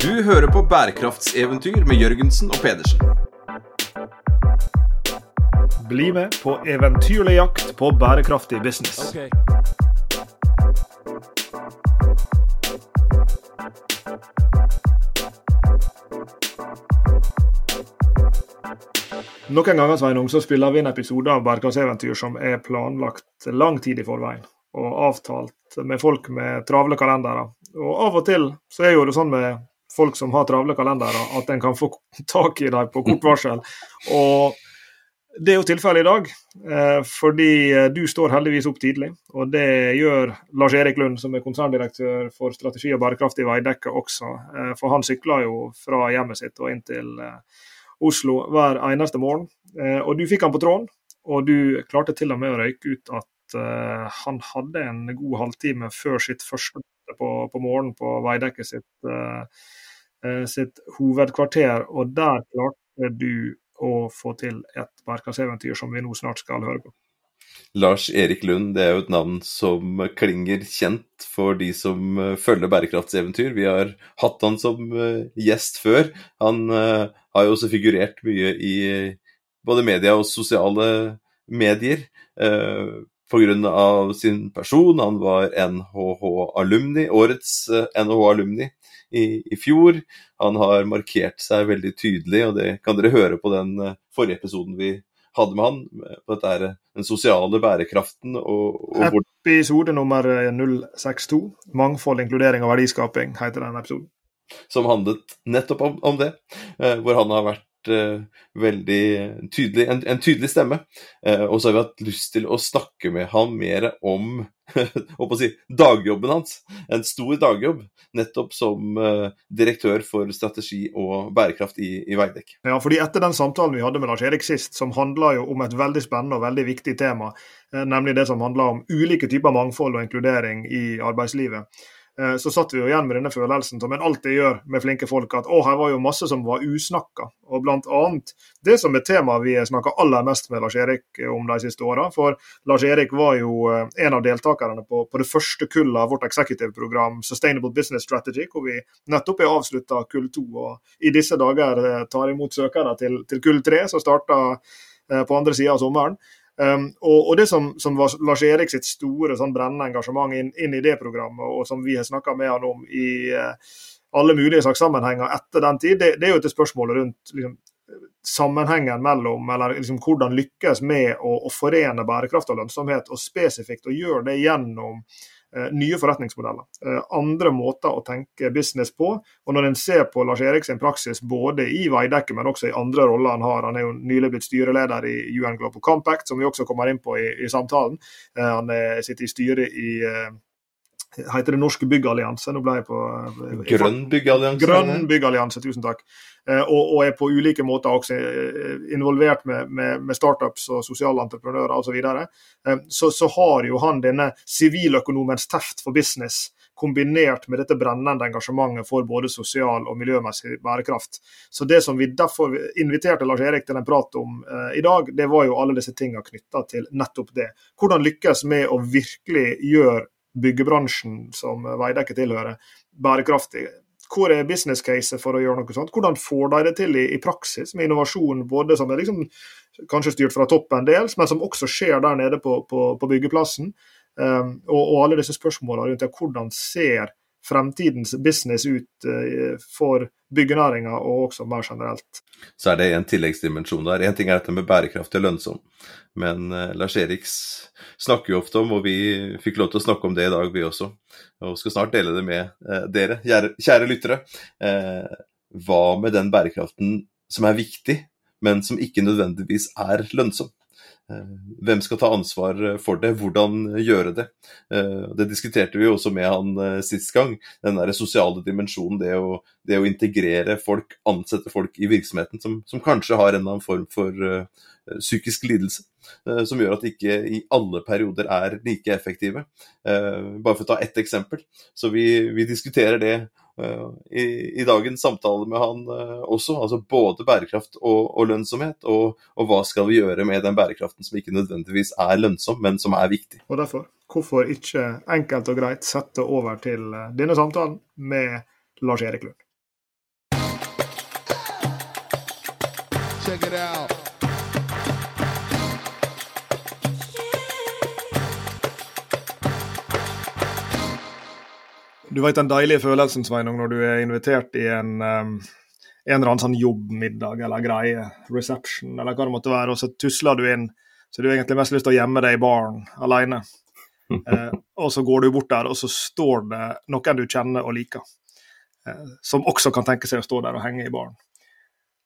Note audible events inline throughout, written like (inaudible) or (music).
Du hører på bærekraftseventyr med Jørgensen og Pedersen. Bli med på eventyrlig jakt på bærekraftig business. Noen ganger Sveinung, så spiller vi en episode av Bærekraftseventyr som er planlagt lang tid i forveien, og avtalt med folk med travle kalendere. Og Av og til så er jo det sånn med folk som har travle kalendere, at en kan få tak i dem på kort varsel. Og det er jo tilfellet i dag, eh, fordi du står heldigvis opp tidlig. Og det gjør Lars Erik Lund, som er konserndirektør for strategi og bærekraft i Veidekke også. Eh, for han sykler jo fra hjemmet sitt og inn til eh, Oslo hver eneste morgen. Og du fikk han på tråden, og du klarte til og med å røyke ut at han hadde en god halvtime før sitt første på, på morgenen på veidekket sitt, sitt hovedkvarter. Og der klarte du å få til et bærekraftseventyr som vi nå snart skal høre på. Lars Erik Lund det er jo et navn som klinger kjent for de som følger bærekraftseventyr. Vi har hatt han som gjest før. Han har jo også figurert mye i både media og sosiale medier pga. sin person. Han var NHH-alumni, årets NHH-alumni i, i, fjor. Han har markert seg veldig tydelig, og det kan dere høre på den forrige episoden vi hadde med han, på dette er den sosiale bærekraften. Og, og Episode nummer 062, 'Mangfold, inkludering og verdiskaping', heter den episoden. Som handlet nettopp om, om det, hvor han har vært veldig tydelig, en, en tydelig stemme. Uh, og så har vi hatt lyst til å snakke med han mer om (laughs) si, dagjobben hans. En stor dagjobb, nettopp som uh, direktør for strategi og bærekraft i, i Veidek. Ja, fordi etter den samtalen vi hadde med Lars Erik sist, som handla jo om et veldig spennende og veldig viktig tema, nemlig det som handla om ulike typer mangfold og inkludering i arbeidslivet Eh, så satt vi jo igjen med denne følelsen som en alltid gjør med flinke folk, at å, her var jo masse som var usnakka. Og blant annet det som er temaet vi snakka aller mest med Lars Erik om de siste åra. For Lars Erik var jo eh, en av deltakerne på, på det første kullet av vårt executive-program Sustainable Business Strategy, hvor vi nettopp er avslutta kull to. Og i disse dager eh, tar imot søkere til, til kull tre, som starter på andre sida av sommeren. Um, og, og, Det som, som, var Lars Erik sitt store sånn brennende engasjement inn, inn, i det programmet, og som vi har snakka med han om i uh, alle mulige slags etter den tid, det, det er jo et spørsmål rundt liksom, sammenhengen mellom, eller liksom, hvordan lykkes med å, å, forene bærekraft og lønnsomhet, og spesifikt å gjøre det gjennom nye forretningsmodeller. Eh, andre måter å tenke business på. Og når en ser på Lars Erik sin praksis både i Veidekke, men også i andre roller han har. Han er jo nylig blitt styreleder i UN Global Compact, som vi også kommer inn på i, i samtalen. Eh, han er, sitter i styret i heter det Norske Byggallianse. Nå ble jeg på Grønn Byggallianse. Grønn Byggallianse, tusen takk. Og, og, er på ulike måter også involvert med, med, med startups og sosiale entreprenører osv. Så, videre. så Så har jo han denne siviløkonomens teft for business kombinert med dette brennende engasjementet for både sosial og miljømessig bærekraft. Så Det som vi derfor inviterte Lars Erik til en prat om eh, i dag, det var jo alle disse tingene knytta til nettopp det. Hvordan lykkes med å virkelig gjøre byggebransjen som Veidekke tilhører, bærekraftig. Hvor er business caset for å gjøre noe sånt? Hvordan får de det til i, i praksis, med innovasjon både som er liksom, kanskje styrt fra toppen dels, men som også skjer der nede på, på, på byggeplassen? Um, og, og, alle disse spørsmålene rundt det, hvordan ser fremtidens business ut uh, for byggenæringa og også mer generelt. Så er det en tilleggsdimensjon der. En ting er dette med bærekraftig og lønnsom, men uh, Lars Eriks snakker jo ofte om, og vi fikk lov til å snakke om det i dag, vi også, og skal snart dele det med uh, dere, kjære, lyttere. Uh, hva med den bærekraften som er viktig, men som ikke nødvendigvis er lønnsom? Eh, hvem skal ta ansvar for det, hvordan gjøre det. Det diskuterte vi også med han sist gang. Den der sosiale dimensjonen, det å, det å integrere folk, ansette folk i virksomheten som, som kanskje har en eller annen form for psykisk lidelse. Eh, som gjør at de ikke i alle perioder er like effektive. Eh, bare for å ta ett eksempel. Så vi, vi diskuterer det eh, Eh, i, i, dagens samtale med han eh, også. Altså både bærekraft og, og lønnsomhet, og, og, hva skal vi gjøre med den bærekraften som ikke nødvendigvis er lønnsom, men som er viktig. Og derfor, hvorfor ikke enkelt og greit sette over til eh, denne samtalen med Lars Erik Lund? Check it out. Du vet den deilige følelsen Sveinung, når du er invitert i en, um, en eller annen sånn jobbmiddag eller greie, reception eller hva det måtte være, og så tusler du inn, så du har egentlig mest lyst til å gjemme deg i baren alene. (laughs) Eh, og så går du bort der, og så står det noen du kjenner og liker, eh, som også kan tenke seg å stå der og henge i baren.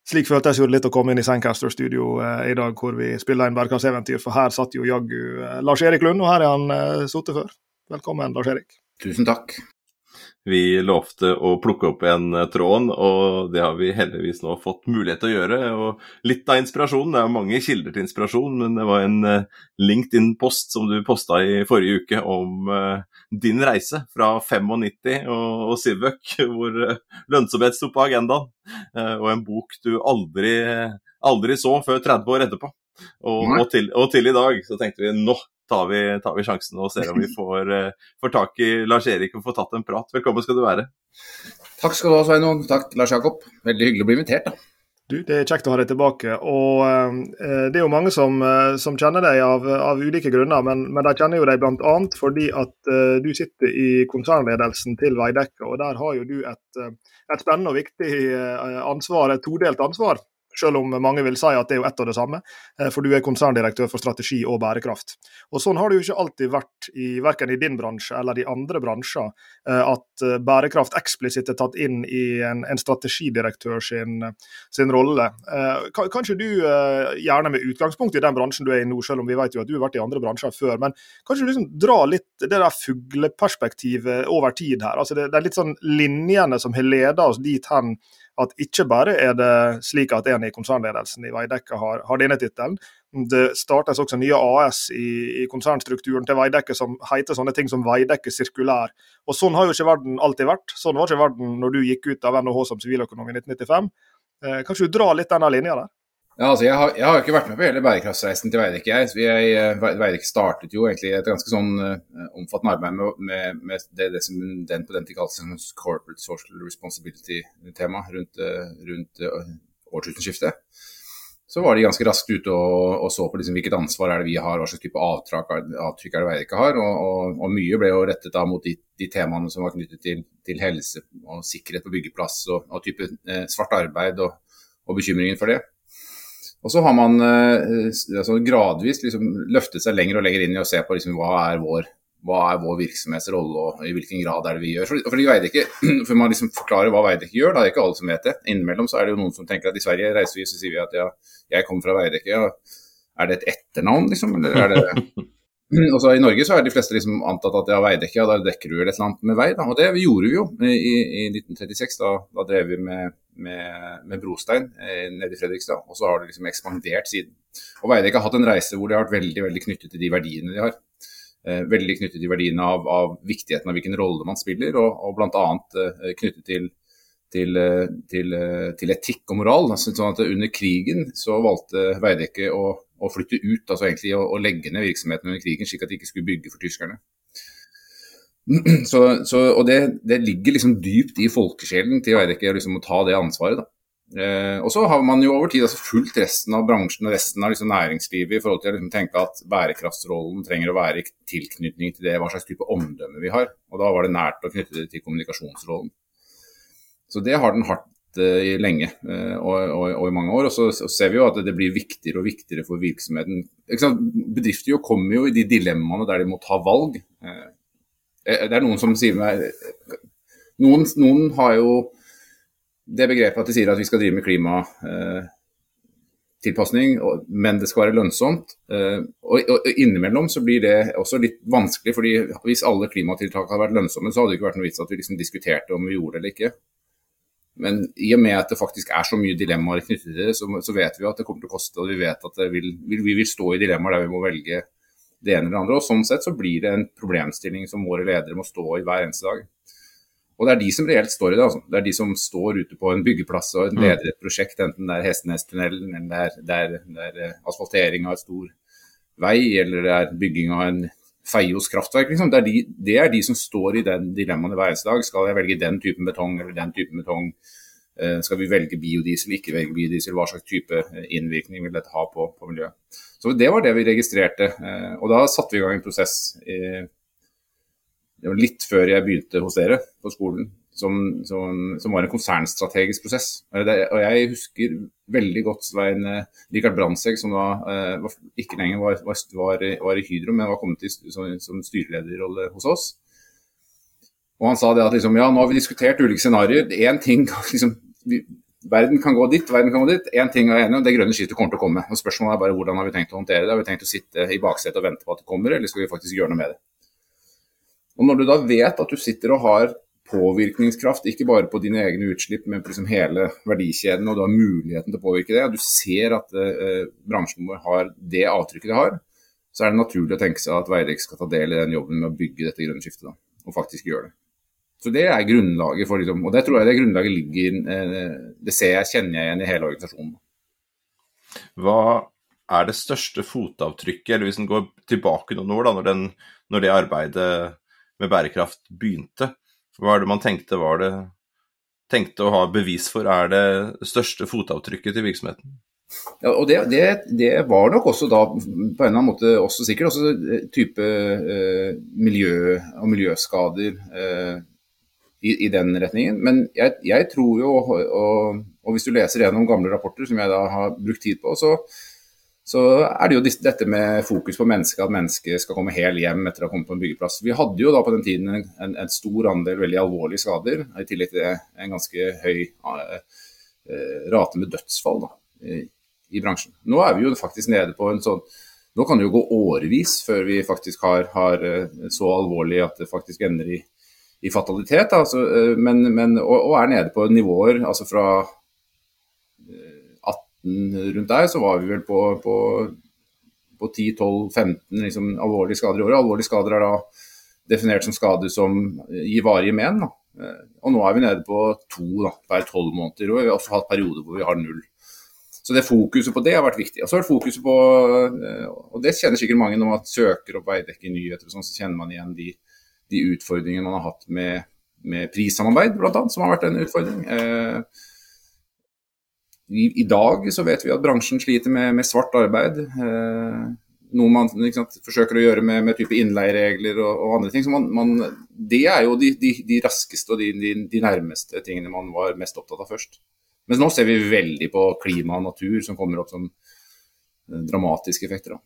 Slik føltes det litt å komme inn i Sandcaster Studio eh, i dag, hvor vi spiller inn bærekraftseventyr, for her satt jo jaggu eh, Lars-Erik Lund, og her er han eh, sittet før. Velkommen, Lars-Erik. Tusen takk. Vi lovte å plukke opp en eh, tråd, og det har vi heldigvis nå fått mulighet til å gjøre. Og litt av inspirasjonen, det er mange kilder til inspirasjon, men det var en eh, LinkedIn-post som du posta i forrige uke om uh, din reise fra 95 og, og Civec, (laughs) hvor lønnsomhet sto på agendaen. Og en bok du aldri, aldri så før 30 år etterpå. Og, og, til, og til i dag så tenkte vi nå tar vi, tar vi sjansen og ser om vi får, uh, får tak i Lars-Erik og får tatt en prat. Velkommen skal du være. Takk skal du ha, Sveinung. Takk, Lars Jakob. Veldig hyggelig å bli invitert. da. Du, Det er kjekt å ha deg tilbake. og eh, Det er jo mange som, uh, som kjenner deg av, av ulike grunner, men, men, de kjenner jo deg bl.a. fordi at eh, du sitter i konsernledelsen til Veidekke. og Der har jo du et, et spennende og viktig ansvar, et todelt ansvar. Selv om mange vil si at det er jo ett og det samme, eh, for du er konserndirektør for strategi og bærekraft. Og Sånn har det jo ikke alltid vært, i, verken i din bransje eller i andre bransjer, eh, at eh, bærekraft eksplisitt er tatt inn i en, en strategidirektør sin, sin rolle. Kan, kanskje du, gjerne med utgangspunkt i den bransjen du er i nå, selv om vi vet jo at du har vært i andre bransjer før, men kanskje du liksom dra litt det der fugleperspektivet over tid her. altså Det, det er litt sånn linjene som har ledet oss dit hen at ikke bare er det slik at en i konsernledelsen i Veidekke har, har denne tittelen, det startes også nye AS i, i, konsernstrukturen til Veidekke som heter sånne ting som Veidekke sirkulær. Og Sånn har jo ikke verden alltid vært. Sånn var ikke verden når du gikk ut av NHH som siviløkonom i 1995. Eh, kan ikke du dra litt denne linja der? Ja, altså jeg har, jeg har ikke vært med på hele bærekraftsreisen til Veidekke. Jeg. eh, Veidekke startet jo egentlig et ganske sånn uh, omfattende arbeid med, med, med det, det, som den på den tid kalte corporate social responsibility-tema rundt, uh, rundt uh, årtusenskiftet. Så var de ganske raskt ute og, og så på liksom, hvilket ansvar er det vi har, hva slags type avtrykk, er det Veidekke har. Og, og, og, mye ble jo rettet da mot de, de, temaene som var knyttet til, til helse og sikkerhet på byggeplass og, type svart arbeid og, bekymringen for det. Og så har man eh, altså gradvis liksom løftet seg lenger og lenger inn i å se på liksom, hva, er vår, hva er vår virksomhets rolle og i hvilken grad er det vi gjør. For, for, ikke, (clears throat) for man liksom forklarer hva Veidekke gjør, da er det ikke alle som vet det. Innimellom så er det jo noen som tenker at i Sverige reiser vi, så sier vi at ja, jeg kommer fra Veidekke. Ja. Er det et etternavn, liksom? Eller er det (laughs) (clears throat) Og så I Norge så er de fleste liksom antatt at ja, Veidekke, ja, da dekker du et eller annet med vei. Da. Og det gjorde vi jo i, i 1936. Da, da drev vi med med, med brostein eh, nede i Fredrikstad. Og så har det liksom ekspandert siden. Og Veidekke har hatt en reise hvor de har vært veldig veldig knyttet til de verdiene de har. Eh, veldig knyttet til verdiene av, av, viktigheten av hvilken rolle man spiller, og, og bl.a. Eh, knyttet til, til, eh, til, eh, til, etikk og moral. Altså, sånn at Under krigen så valgte Veidekke å, å flytte ut, altså egentlig å, å legge ned virksomheten under krigen, slik at de ikke skulle bygge for tyskerne. (clears throat) Så, så, og det, det, ligger liksom dypt i folkesjelen til Veidekke liksom, å ta det ansvaret. da. Eh, og så har man jo over tid altså, fulgt resten av bransjen og resten av liksom, næringslivet i forhold til å liksom, tenke at bærekraftsrollen trenger å være i tilknytning til det, hva slags type omdømme vi har. Og da var det nært å knytte det til kommunikasjonsrollen. Så det har den hardt i lenge uh, og, og, og, i mange år. Og så, ser vi jo at det blir viktigere og viktigere for virksomheten. Bedrifter jo kommer jo i de dilemmaene der de må ta valg. Eh, det er noen som sier meg noen, noen, har jo det begrepet at de sier at vi skal drive med klimatilpasning, eh, men det skal være lønnsomt. Eh, og, Innimellom så blir det også litt vanskelig, fordi hvis alle klimatiltak hadde vært lønnsomme, så hadde det ikke vært noe vits at vi liksom diskuterte om vi gjorde det eller ikke. Men i og med at det faktisk er så mye dilemmaer knyttet til det, så, så vet vi at det kommer til å koste. Og vi vet at vil, vi vil stå i dilemmaer der vi må velge det ene eller det andre. og Sånn sett så blir det en problemstilling som våre ledere må stå i hver eneste dag. Og det er de som reelt står i det. altså. Det er de som står ute på en byggeplass og mm. leder et prosjekt, enten det er Hestenestunnelen, eller det er, det er, eh, asfaltering av et stor vei, eller det er bygging av en Feios kraftverk. Liksom. Det, er de, det, er de, som står i den dilemmaen hver eneste dag. Skal jeg velge den typen betong eller den typen betong? Eh, skal vi velge biodiesel, ikke velge biodiesel, hva slags type eh, innvirkning vil dette ha på, på miljøet. Så Det var det vi registrerte. Eh, og Da satte vi i gang en prosess det var litt før jeg begynte hos dere på skolen, som, som, som var en konsernstrategisk prosess. Og Jeg husker veldig godt Svein Rikard Brandtzæg, som da ikke lenger var, var, var, i Hydro, men var kommet til, som, som styrelederrolle hos oss. Og Han sa det at liksom, ja, nå har vi diskutert ulike scenarioer. Én ting liksom, vi, Verden kan gå dit, verden kan gå dit. Én ting er enig om, det grønne skiftet kommer til å komme. Og Spørsmålet er bare hvordan har vi tenkt å håndtere det. Har vi tenkt å sitte i baksetet og vente på at det kommer, eller skal vi faktisk gjøre noe med det? Og Når du da vet at du sitter og har påvirkningskraft, ikke bare på dine egne utslipp, men på liksom hele verdikjeden, og du har muligheten til å påvirke det, og du ser at eh, bransjen vår har det avtrykket det har, så er det naturlig å tenke seg at Veidekke skal ta del i den jobben med å bygge dette grønne skiftet, da, og faktisk gjøre det. Så Det er grunnlaget for liksom, og det tror jeg det grunnlaget ligger eh, Det ser jeg, kjenner jeg igjen i hele organisasjonen. Hva er det største fotavtrykket, eller hvis en går tilbake noen år, da, når, den, når, det arbeidet med bærekraft begynte? Hva er det man tenkte var det tenkte å ha bevis for er det største fotavtrykket til virksomheten? Ja, og det, det, det, var nok også da på en eller annen måte også sikkert også type eh, miljø og miljøskader. Eh, i, i den retningen. Men jeg, jeg tror jo, og, og, hvis du leser gjennom gamle rapporter, som jeg da har brukt tid på, så, så er det jo dette med fokus på mennesket, at mennesket skal komme hel hjem etter å ha kommet på en byggeplass. Vi hadde jo da på den tiden en, en stor andel veldig alvorlige skader, i tillegg til det en ganske høy uh, rate med dødsfall da, i, i, bransjen. Nå er vi jo faktisk nede på en sånn Nå kan det jo gå årevis før vi faktisk har, har så alvorlig at det faktisk ender i i fatalitet, altså, eh, men, men, og, og, er nede på nivåer altså fra 18 eh, rundt der, så var vi vel på, på, på 10-12-15 liksom, alvorlige skader i året. Alvorlige skader er da definert som skader som gir varige men. Da. Eh, og nå er vi nede på to da, hver tolv måneder. Og vi har også hatt perioder hvor vi har null. Så det fokuset på det har vært viktig. Og så har det fokuset på, og det kjenner sikkert mange når man søker opp Veidekke nyheter, sånn, så kjenner man igjen de de utfordringene man har hatt med, med prissamarbeid, bl.a., som har vært en utfordring. Eh, i, i, dag så vet vi at bransjen sliter med, med svart arbeid. Eh, noe man sant, forsøker å gjøre med, med type innleieregler og, og, andre ting. Man, man, det er jo de, de, de raskeste og de, de, nærmeste tingene man var mest opptatt av først. Men nå ser vi veldig på klima og natur som kommer opp som eh, dramatiske effekter. Da.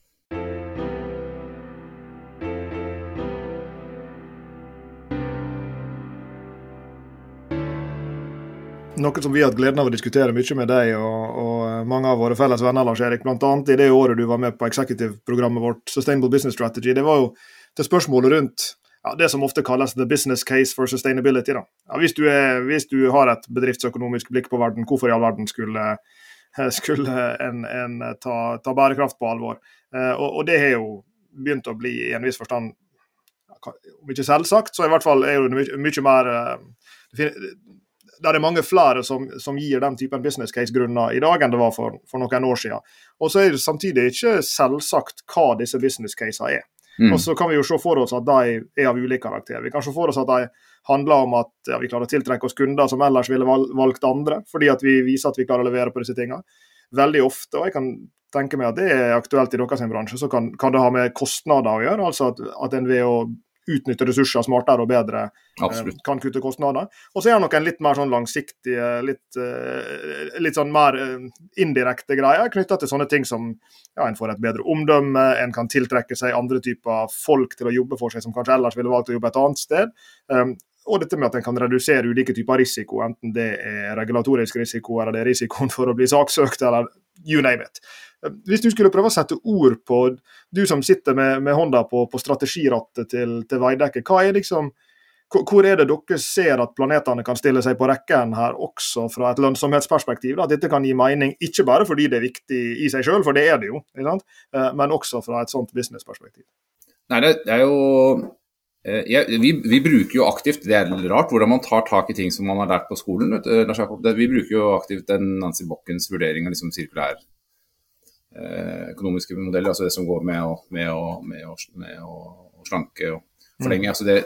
Noe som vi har hatt gleden av å diskutere mye med deg og, og mange av våre felles venner, Lars Erik. Bl.a. i det året du var med på executive-programmet vårt, Sustainable Business Strategy. Det var jo til spørsmålet rundt ja, det som ofte kalles the business case for sustainability. Ja, hvis, du er, hvis, du har et bedriftsøkonomisk blikk på verden, hvorfor i all verden skulle, skulle en, en ta, ta, bærekraft på alvor? Eh, og, og, det har jo begynt å bli i en viss forstand om ikke selvsagt, så i hvert fall er det mye, mye mer eh, det er mange flere som, som, gir den typen business case-grunner i dag enn det var for, for, noen år siden. Og så er det samtidig ikke selvsagt hva disse business casene er. Mm. Og så kan vi jo se for oss at de er av ulik karakter. Vi kan se for oss at de handler om at ja, vi klarer å tiltrekke oss kunder som ellers ville valgt andre, fordi at vi viser at vi klarer å levere på disse tingene. Veldig ofte, og jeg kan tenke meg at det er aktuelt i deres bransje, så kan, kan, det ha med kostnader å gjøre. altså at, at en ved å utnytte ressurser smartere og bedre. Eh, Absolutt. kan kutte kostnader. Og så er det noen litt mer sånn langsiktige, litt, eh, litt sånn mer eh, indirekte greier knytta til sånne ting som ja, en får et bedre omdømme, en kan tiltrekke seg andre typer folk til å jobbe for seg som kanskje ellers ville valgt å jobbe et annet sted. Um, og dette med at en kan redusere ulike typer risiko, enten det er regulatorisk risiko eller det er risikoen for å bli saksøkt, eller you name it. Hvis du skulle prøve å sette ord på, du som sitter med, med hånda på, på strategirattet til, til Veidekke, hva er liksom hvor er det dere ser at planetene kan stille seg på rekken her, også fra et lønnsomhetsperspektiv? At dette kan gi mening, ikke bare fordi det er viktig i seg selv, for det er det jo, eh, men også fra et sånt businessperspektiv? Nei, det, er jo eh, ja, vi, vi, bruker jo aktivt, det er rart hvordan man tar tak i ting som man har lært på skolen. Vi bruker jo aktivt den Nancy Bokkens vurdering av liksom sirkulær Eh, økonomiske modeller, altså det som går med å, med å, med å, med å slanke og forlenge. Mm. Altså det,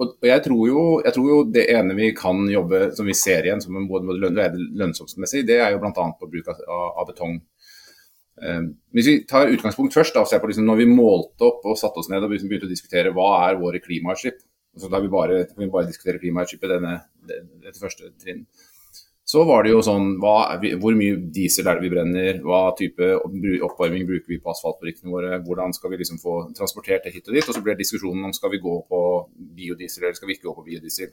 Og, jeg tror, jo, jeg tror, jo, det ene vi kan jobbe, som vi ser igjen som både lønnsomhetsmessig, det er jo bl.a. på bruk av, av betong. Um, hvis vi tar utgangspunkt først, da, på liksom, når vi målte opp og satte oss ned og begynte å diskutere hva er våre klimautslipp, så da vi bare, vi bare diskutere klimautslippet denne, dette første trinn, så var det jo sånn hva, Hvor mye diesel er det vi brenner? Hva type oppvarming bruker vi på asfaltfabrikkene våre? Hvordan skal vi liksom få transportert det hit og dit? Og så blir diskusjonen om skal vi gå på biodiesel eller skal vi ikke gå på biodiesel.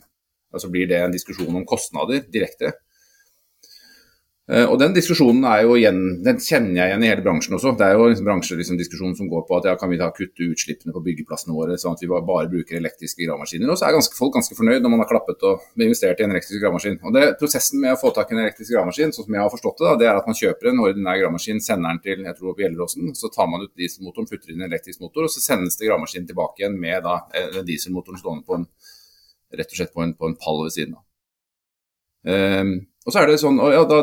Og så blir det en diskusjon om kostnader direkte. Eh, og Den diskusjonen er jo igjen, den kjenner jeg igjen i hele bransjen også. Det er jo en bransjediskusjon liksom, som går på at ja, kan vi ta kutte utslippene på byggeplassene våre, sånn at vi bare bruker elektriske gravemaskiner. Og så er ganske, folk ganske fornøyd når man har klappet og investert i en elektrisk gravemaskin. Og det, Prosessen med å få tak i en elektrisk gravemaskin, sånn som jeg har forstått det, da, det er at man kjøper en ordinær gravemaskin, sender den til jeg tror på Gjelleråsen, så tar man ut dieselmotoren, putter inn en elektrisk motor, og så sendes det gravemaskinen tilbake igjen med da, eh, dieselmotoren stående på en, rett og slett på en, på en pall ved siden av. Um, og så er det sånn, ja, da,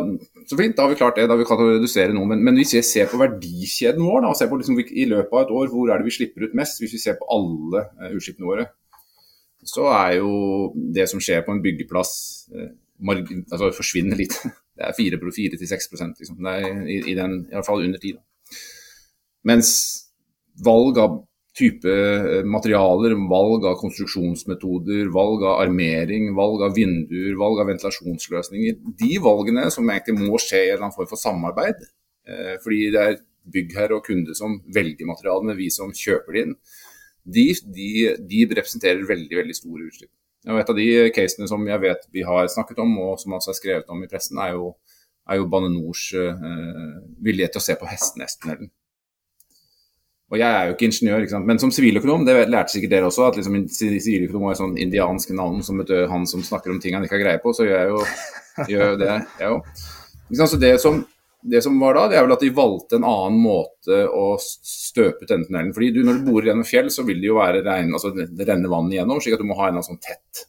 så fint, da har vi klart det, da har vi klart å redusere noe. Men, men hvis vi ser på verdikjeden vår, da, og ser på liksom, i løpet av et år hvor er det vi slipper ut mest, hvis vi ser på alle uh, utslippene våre, så er jo det som skjer på en byggeplass, uh, margin, altså forsvinner litt. (laughs) Det er 4-6 liksom. I, i, den, i hvert fall under tid. Mens valg av type eh, materialer, valg av konstruksjonsmetoder, valg av armering, valg av vinduer, valg av ventilasjonsløsninger. De valgene som egentlig må skje i en eller annen form for samarbeid, eh, fordi det er byggherre og kunde som velger materialene, vi som kjøper det inn, de, de, de, representerer veldig veldig store utslipp. Og Et av de casene som jeg vet vi har snakket om, og som altså er skrevet om i pressen, er jo, jo Bane Nors eh, vilje til å se på Hestenestunnelen. Og jeg er jo ikke ingeniør, ikke men som siviløkonom, det lærte sikkert dere også, at liksom, siviløkonom var et sånn indiansk navn som et, han som snakker om ting han ikke har greie på, så gjør jeg jo (laughs) gjør det, jeg òg. Så det som, det som, var da, det er vel at de valgte en annen måte å støpe denne tunnelen. Fordi du, når du borer gjennom fjell, så vil det jo være regn, altså det renner vann igjennom, slik at du må ha en sånn tett.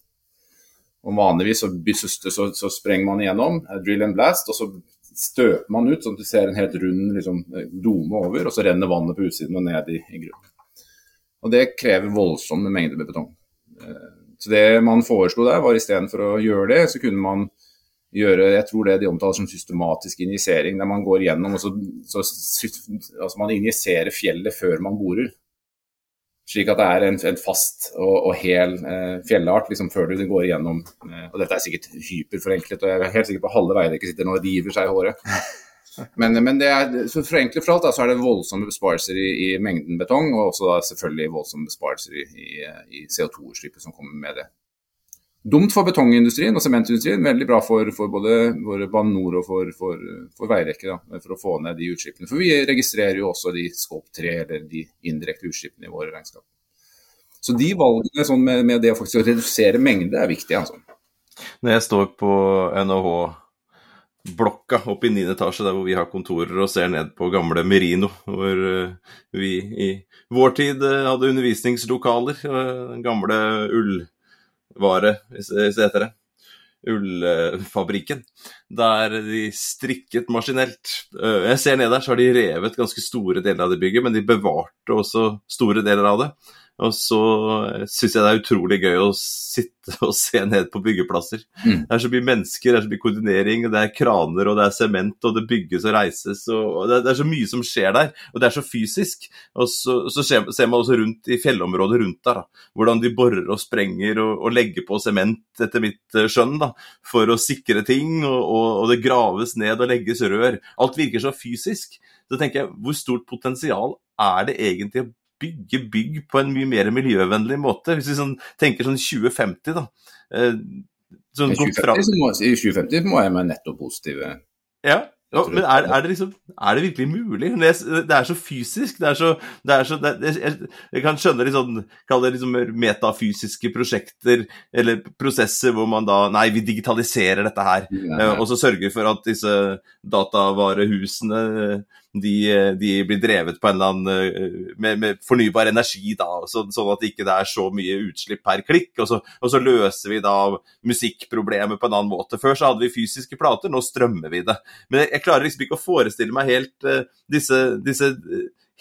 Og Vanligvis så, så, så sprenger man igjennom, drill and blast, og så støper man ut, sånn at du ser en helt rund liksom, dome over, og så renner vannet på utsiden og ned i, i grunnen. Og Det krever voldsomme mengder med betong. Eh, så Det man foreslo der, var istedenfor å gjøre det, så kunne man gjøre jeg tror det de omtaler som systematisk injisering, der man går gjennom og så, så altså man injiserer fjellet før man borer. Slik at det er en, en fast og, og hel eh, fjellart liksom, før du går igjennom. Eh, og dette er sikkert hyperforenklet, og jeg er helt sikker på halve Veidekke sitter nå og river seg i håret. (laughs) Men, men det er, så forenklet for alt da, så er det voldsomme besparelser i, i, mengden betong, og også da, selvfølgelig voldsomme besparelser i, i, i CO2-utslippet som kommer med det. Dumt for betongindustrien og sementindustrien, veldig bra for, for både Bane NOR og for, for, for Veidekke da, for å få ned de utslippene. For vi registrerer jo også de skåp 3, eller de indirekte utslippene i våre regnskap. Så de valgene sånn med, med, det å redusere mengde er viktig. altså. Når jeg står på NHH blokka oppe i 9. etasje, der hvor vi har kontorer, og ser ned på gamle Merino, hvor eh, vi i vår tid eh, hadde undervisningslokaler. Gamle ull vare, hvis det heter det. Ullfabrikken. Der de strikket maskinelt. Eh, jeg ser ned der, så har de revet ganske store deler av det bygget, men de bevarte også store deler av det. Og så syns jeg det er utrolig gøy å sitte (laughs) og se ned på byggeplasser. Mm. Det er så mye mennesker, det er så mye koordinering, det er kraner og det er sement, og det bygges og reises. og det, er så mye som skjer der, og det er så fysisk. Og så, så ser, man også rundt i fjellområdet rundt der, da, hvordan de borer og sprenger og, og legger på sement, etter mitt eh, skjønn, da, for å sikre ting, og, og, og det graves ned og legges rør. Alt virker så fysisk. Så tenker jeg, hvor stort potensial er det egentlig bygge bygg på en mye mer miljøvennlig måte. Hvis vi sånn, tenker sånn 2050, da. Eh, sånn I 2050, må, I 2050 må jeg være netto positive. Ja, ja, men er, er, det liksom, er, det virkelig mulig? Det er så fysisk. Det er så, det er så det, jeg, jeg, kan skjønne litt sånn, kall det liksom metafysiske prosjekter eller prosesser hvor man da Nei, vi digitaliserer dette her. Ja, ja. Og så sørger for at disse datavarehusene de, de, blir drevet på en eller annen eh, med, med fornybar energi, da, så, sånn at det ikke er så mye utslipp per klikk. Og så, og så, løser vi da musikkproblemet på en annen måte. Før så hadde vi fysiske plater, nå strømmer vi det. Men jeg klarer liksom ikke å forestille meg helt uh, disse, disse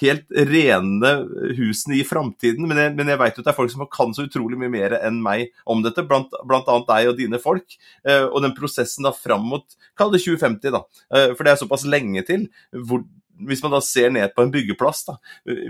helt rene husene i framtiden. Men jeg, men jeg vet jo at det er folk som kan så utrolig mye mer enn meg om dette, blant, blant annet deg og dine folk. Eh, og den prosessen da fram mot, kall det 2050, da, eh, for det er såpass lenge til. hvor hvis man da ser ned på en byggeplass, da,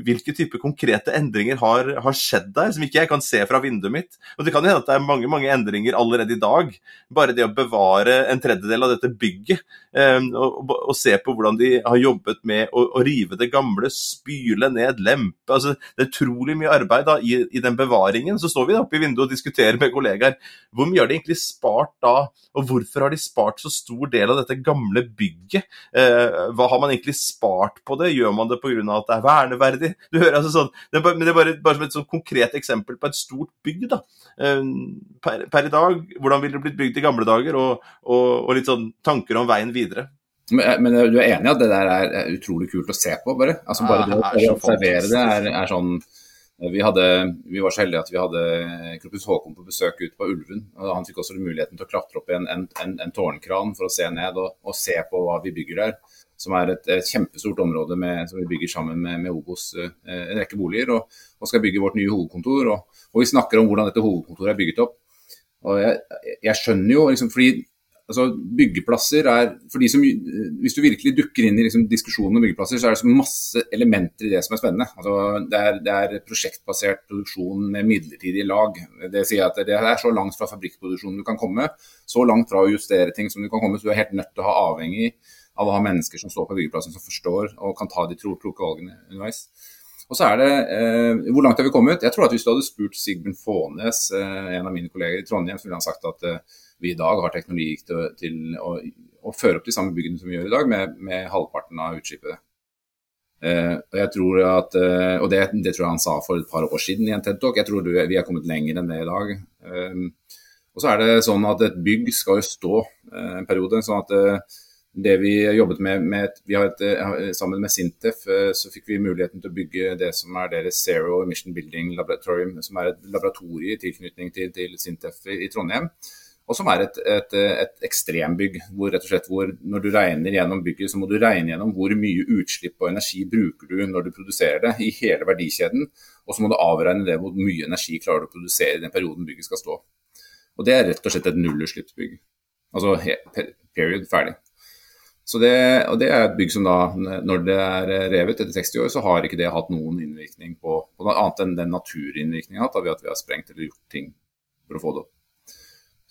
hvilke type konkrete endringer har, har, skjedd der, som ikke jeg kan se fra vinduet mitt? Og Det kan hende at det er mange mange endringer allerede i dag. Bare det å bevare en tredjedel av dette bygget, eh, og, og, se på hvordan de har jobbet med å, å rive det gamle, spyle ned, lempe altså, Det er utrolig mye arbeid da, i, i, den bevaringen. Så står vi da oppe i vinduet og diskuterer med kollegaer. Hvor mye har de egentlig spart da, og hvorfor har de spart så stor del av dette gamle bygget? Eh, hva har man egentlig spart? Svart på det? Gjør man det pga. at det er verneverdig? Du hører altså sånn, det er bare, Men det er bare, bare som et sånn konkret eksempel på et stort bygg. da. Ehm, per, per, i dag, hvordan ville det blitt bygd i gamle dager? Og, og, og litt sånn tanker om veien videre. Men, men, du er enig i at det der er utrolig kult å se på, bare? Altså Bare det å observere det er, er sånn vi, hadde, vi, var så heldige at vi hadde Kropus Håkon på besøk ute på Ulven. og Han fikk også muligheten til å klatre opp i en, en, en, en tårnkran for å se ned og, og, se på hva vi bygger der som er et, et kjempestort område med, som vi bygger sammen med, med Obos eh, en rekke boliger. Og, og, skal bygge vårt nye hovedkontor. Og, og, vi snakker om hvordan dette hovedkontoret er bygget opp. Og jeg, jeg skjønner jo, liksom, fordi altså, byggeplasser er for de som, Hvis du virkelig dukker inn i liksom, diskusjonen om byggeplasser, så er det så masse elementer i det som er spennende. Altså, det, er, det, er, prosjektbasert produksjon med midlertidige lag. Det sier at det er så langt fra fabrikkproduksjonen du kan komme. Så langt fra å justere ting som du kan komme, så du er helt nødt til å ha avhengig av å ha mennesker som står på byggeplassen som forstår og kan ta de kloke valgene underveis. Og så er det, eh, Hvor langt har vi kommet? Jeg tror at Hvis du hadde spurt Sigmund Fånes, eh, en av mine kolleger i Trondheim, så ville han sagt at eh, vi i dag har teknologi til, til å, å, føre opp de samme byggene som vi gjør i dag, med, med halvparten av utslippet. Eh, og jeg tror at, eh, og det, det, tror jeg han sa for et par år siden i en TED Talk. Jeg tror vi er kommet lenger enn det i dag. Eh, og så er det sånn at Et bygg skal jo stå en periode. sånn at det vi jobbet med, med vi et, eh, Sammen med Sintef eh, så fikk vi muligheten til å bygge det som er deres Zero Emission Building Laboratorium, som er et laboratorie i tilknytning til, til Sintef i, Trondheim. Og som er et, et, et, ekstrembygg, hvor rett og slett hvor når du regner gjennom bygget, så må du regne gjennom hvor mye utslipp og energi bruker du når du produserer det i hele verdikjeden. Og så må du avregne det hvor mye energi klarer du å produsere i den perioden bygget skal stå. Og det er rett og slett et nullutslippsbygg. Altså period, ferdig. Så det, og det er et bygg som da, når det er revet etter 60 år, så har ikke det hatt noen innvirkning på, på noe annet enn den naturinnvirkninga ved at vi har sprengt eller gjort ting for å få det opp.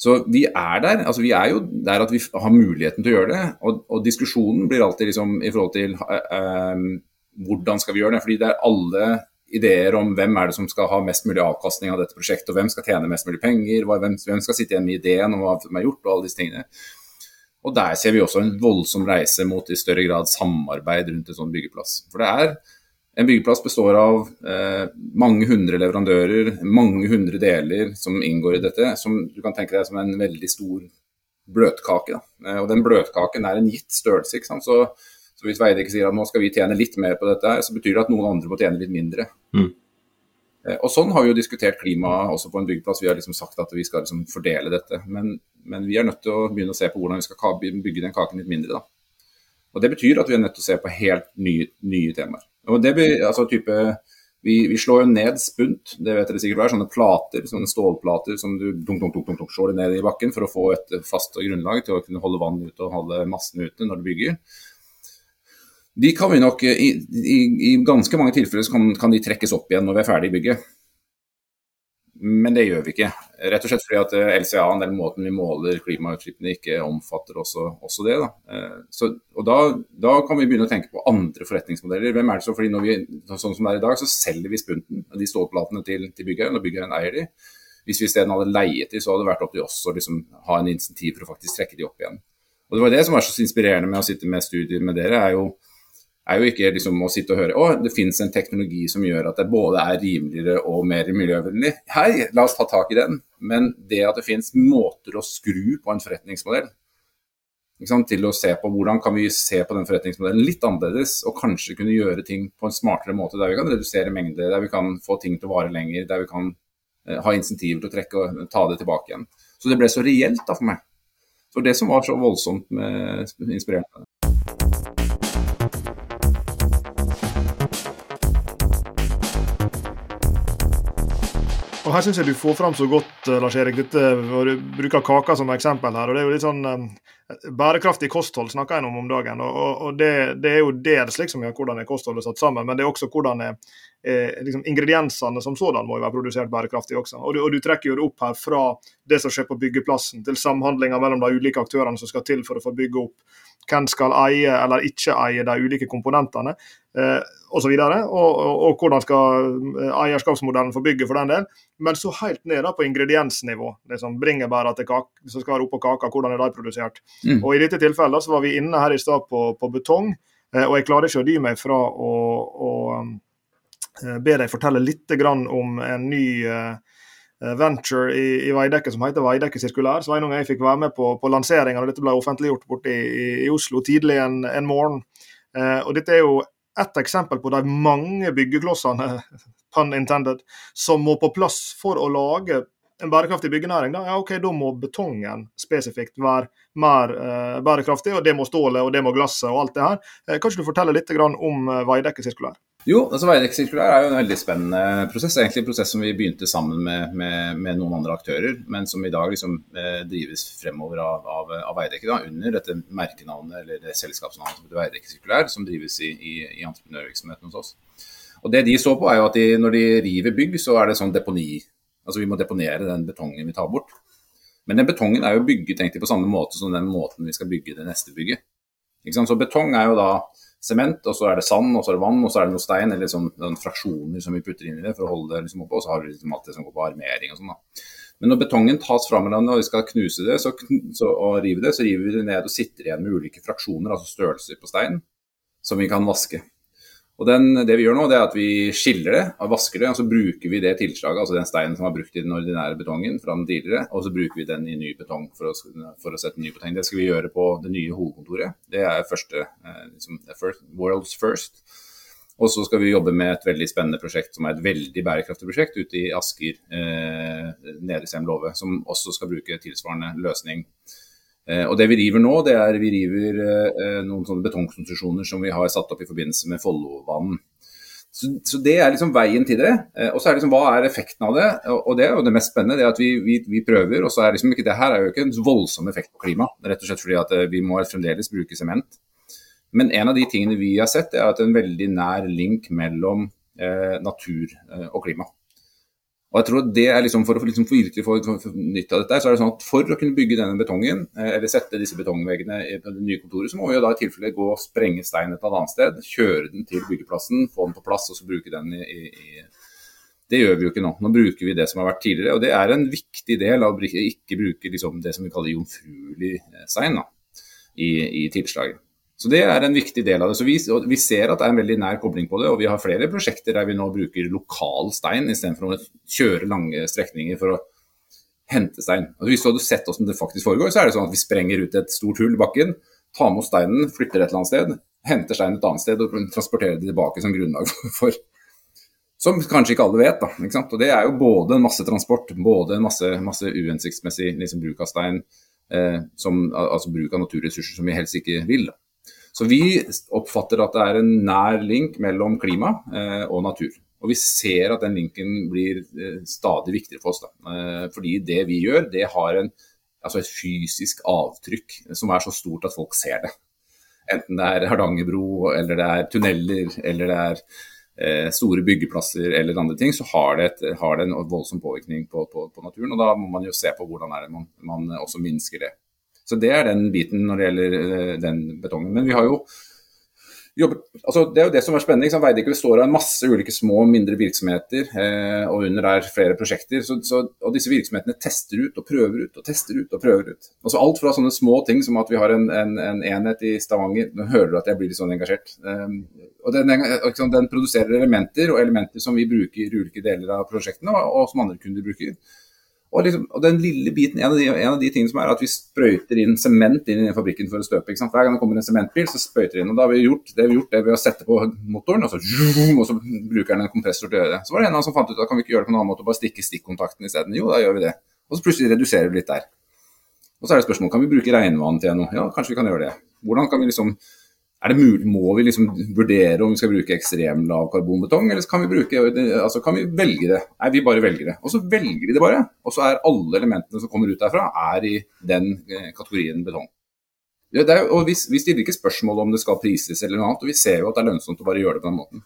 Så vi er der. altså Vi er jo der at vi har muligheten til å gjøre det. Og, og diskusjonen blir alltid liksom i forhold til eh, eh, hvordan skal vi gjøre det. Fordi det er alle ideer om hvem er det som skal ha mest mulig avkastning av dette prosjektet, og hvem skal tjene mest mulig penger, hvem, hvem skal sitte igjen med ideen om hva som er gjort, og alle disse tingene. Og der ser vi også en voldsom reise mot i større grad samarbeid rundt en sånn byggeplass. For det er en byggeplass består av eh, mange hundre leverandører, mange hundre deler som inngår i dette, som du kan tenke deg som en veldig stor bløtkake. Eh, og den bløtkaken er en gitt størrelse. ikke sant? Så, så hvis Veidekke sier at nå skal vi tjene litt mer på dette, så betyr det at noen andre må tjene litt mindre. Mm. Eh, og Sånn har vi jo diskutert klima også på en byggeplass. Vi har liksom sagt at vi skal liksom fordele dette. Men, men, vi er nødt til å begynne å se på hvordan vi skal bygge den kaken litt mindre. da. Og Det betyr at vi er nødt til å se på helt nye, nye temaer. Og det blir, altså type, vi, vi, slår jo ned spunt, det vet dere sikkert hva er. Sånne plater, sånne stålplater som du dunk, dunk, dunk, slår ned i bakken for å få et fast grunnlag til å kunne holde vann ute og holde massene ute når du bygger. De kan vi nok, i, i, i ganske mange tilfeller kan, kan, de trekkes opp igjen når vi er ferdig i bygget. Men det gjør vi ikke. Rett og slett fordi at eh, LCA, den måten vi måler klimautslippene, ikke omfatter også, også det. Da. Eh, så, og da, da, kan vi begynne å tenke på andre forretningsmodeller. Hvem er det så, fordi når vi, Sånn som det er i dag, så selger vi spunten, de stålplatene til, til byggherren, og byggherren eier de. Hvis vi isteden hadde leiet de, så hadde det vært opp til oss å liksom, ha en insentiv for å faktisk trekke de opp igjen. Og Det var det som var så inspirerende med å sitte med studier med dere. er jo er jo ikke liksom å sitte og høre å, det finnes en teknologi som gjør at det både er rimeligere og mer miljøvennlig. Hei, la oss ta tak i den. Men det at det finnes måter å skru på en forretningsmodell til å se på hvordan kan vi se på den forretningsmodellen litt annerledes, og kanskje kunne gjøre ting på en smartere måte, der vi kan redusere mengder, der vi kan få ting til å vare lenger, der vi kan eh, ha insentiver til å trekke og ta det tilbake igjen. Så det ble så reelt da for meg. Så det som var så voldsomt med, inspirerende. Her syns jeg du får fram så godt, eh, Lars Erik, dette, og du bruker kaka som eksempel her. og det er jo litt sånn eh, Bærekraftig kosthold snakker jeg om om dagen. og, og det, det, er jo dels liksom, hvordan er kostholdet satt sammen, men det er også hvordan er, eh, liksom, ingrediensene som sådan må jo være produsert bærekraftig også. Og du, og du, trekker jo det opp her fra det som skjer på byggeplassen, til samhandlinga mellom de ulike aktørene som skal til for å få bygge opp hvem skal eie eller ikke eie de ulike komponentene eh, osv. Og, og, og, og hvordan skal eh, eierskapsmodellen få bygge for den del. Men så helt ned da på ingrediensnivå. liksom Bringebæra til kake som skal oppå kaka, hvordan er de produsert. Mm. Og I dette tilfellet så var vi inne her i stad på, på, betong, eh, og jeg klarer ikke å dy meg fra å, å eh, be deg fortelle litt om en ny eh, venture i, i Veidekke som heter Veidekke sirkulær. Sveinung og jeg fikk være med på, på lanseringa og dette ble offentliggjort borte i, i Oslo tidlig en, en morgen. Og Dette er jo ett eksempel på de mange byggeklossene (laughs) pun intended, som må på plass for å lage en bærekraftig byggenæring. Da, ja, ok, da må betongen spesifikt være mer eh, bærekraftig, og det må stålet og det må glasset og alt det her. Eh, kan ikke du fortelle litt om eh, Veidekke sirkulær? Jo, altså Veidekke sirkulær er jo en veldig spennende prosess. Egentlig en prosess som vi begynte sammen med, med, med noen andre aktører, men som i dag liksom eh, drives fremover av, av, av Veidekke da, under dette merkenavnet eller det selskapsnavnet som heter Veidekke sirkulær, som drives i, i, i entreprenørvirksomheten hos oss. Og Det de så på, er jo at de, når de river bygg, så er det sånn deponi. Altså Vi må deponere den betongen vi tar bort. Men den betongen er jo bygget egentlig på samme måte som den måten vi skal bygge det neste bygget. Så betong er jo da sement, og så er det sand, og så er det vann, og så er det noe stein eller liksom, noen fraksjoner som vi putter inn i det for å holde det liksom oppe. Og så har vi liksom alt det som går på armering og sånn. da. Men når betongen tas fra hverandre og vi skal knuse det så, så, og rive det, så river vi det ned og sitter igjen med ulike fraksjoner, altså størrelser på stein, som vi kan vaske. Og den, Det vi gjør nå, det er at vi skiller det og vasker det, og så bruker vi det tilslaget, altså den steinen som var brukt i den ordinære betongen fra den tidligere, og så bruker vi den i ny betong for å, for å sette ny betong. Det skal vi gjøre på det nye hovedkontoret. Det er første, eh, liksom, first, world's first. Og så skal vi jobbe med et veldig spennende prosjekt som er et veldig bærekraftig prosjekt ute i Asker, eh, nede i Semlove, som også skal bruke tilsvarende løsning og Det vi river nå, det er vi river eh, noen sånne betongkonstruksjoner som vi har satt opp i forbindelse med Follobanen. Så, så, det er liksom veien til det. Eh, og så er liksom hva er effekten av det? Og det er jo det mest spennende, det at vi, vi, vi prøver. Og så er liksom ikke det her er jo ikke en voldsom effekt på klima. Rett og slett fordi at vi må fremdeles bruke sement. Men en av de tingene vi har sett, er at en veldig nær link mellom eh, natur og klima. Og jeg tror det er liksom For å liksom virkelig få nytt av dette, så er det sånn at for å kunne bygge denne betongen, eh, eller sette disse betongveggene på det nye kontoret, så må vi jo da i tilfelle gå og sprenge steinen et annet sted. Kjøre den til byggeplassen, få den på plass og så bruke den i, i, Det gjør vi jo ikke nå. Nå bruker vi det som har vært tidligere. Og det er en viktig del av å ikke bruke liksom det som vi kaller jomfruelig eh, stein da, i, i tilslaget. Så Det er en viktig del av det. Så vi, vi, ser at det er en veldig nær kobling på det. og Vi har flere prosjekter der vi nå bruker lokal stein istedenfor å kjøre lange strekninger for å hente stein. Altså hvis du hadde sett hvordan det faktisk foregår, så er det sånn at vi sprenger ut et stort hull i bakken, tar med oss steinen, flytter et eller annet sted, henter steinen et annet sted og transporterer det tilbake som grunnlag (laughs) for Som kanskje ikke alle vet. da, ikke sant? Og Det er jo både en masse transport, både en masse, masse uhensiktsmessig liksom, bruk av stein, eh, som, altså bruk av naturressurser som vi helst ikke vil. da. Så vi oppfatter at det er en nær link mellom klima eh, og natur. Og vi ser at den linken blir eh, stadig viktigere for oss. Da. Eh, fordi det vi gjør, det har en, altså et fysisk avtrykk som er så stort at folk ser det. Enten det er Hardangerbro, eller det er tunneler, eller det er store byggeplasser eller andre ting, så har det, et, har det en voldsom påvirkning på, på, på, naturen. Og da må man jo se på hvordan man, man også minsker det. Så det er den biten når det gjelder eh, den betongen. Men vi har jo jobbet, altså Det er jo det som er spennende. Liksom. Veidekke består av en masse ulike små og mindre virksomheter, eh, og under der flere prosjekter. Så, så, og disse virksomhetene tester ut og prøver ut og tester ut og prøver ut. Altså Alt fra sånne små ting som at vi har en, en, en enhet i Stavanger Nå hører du at jeg blir litt sånn engasjert. Eh, og den, den, produserer elementer, og elementer som vi bruker i ulike deler av prosjektene, og, og som andre kunder bruker. Og, liksom, og, den lille biten, en av, de, en av, de, tingene som er at vi sprøyter inn sement inn i fabrikken for å støpe. ikke sant? Hver gang det kommer en sementbil, så sprøyter vi inn. og da har vi gjort det vi gjort det ved å sette på motoren, og så, og så bruker den en kompressor til å gjøre det. Så var det en av dem som fant ut at kan vi ikke gjøre det på en annen måte, bare stikke stikkontakten isteden. Jo, da gjør vi det. Og så plutselig reduserer vi litt der. Og så er det spørsmål kan vi bruke regnvann til noe. Ja, kanskje vi kan gjøre det. Hvordan kan vi liksom er det mulig, Må vi liksom vurdere om vi skal bruke ekstrem lav karbonbetong, eller kan vi, bruke, altså kan vi velge det? Nei, vi bare velger det. Og så velger vi det bare. Og så er alle elementene som kommer ut derfra, er i den eh, kategorien betong. Det er, og vi, vi, stiller ikke spørsmål om det skal prises eller noe annet, og vi ser jo at det er lønnsomt å bare gjøre det på den måten.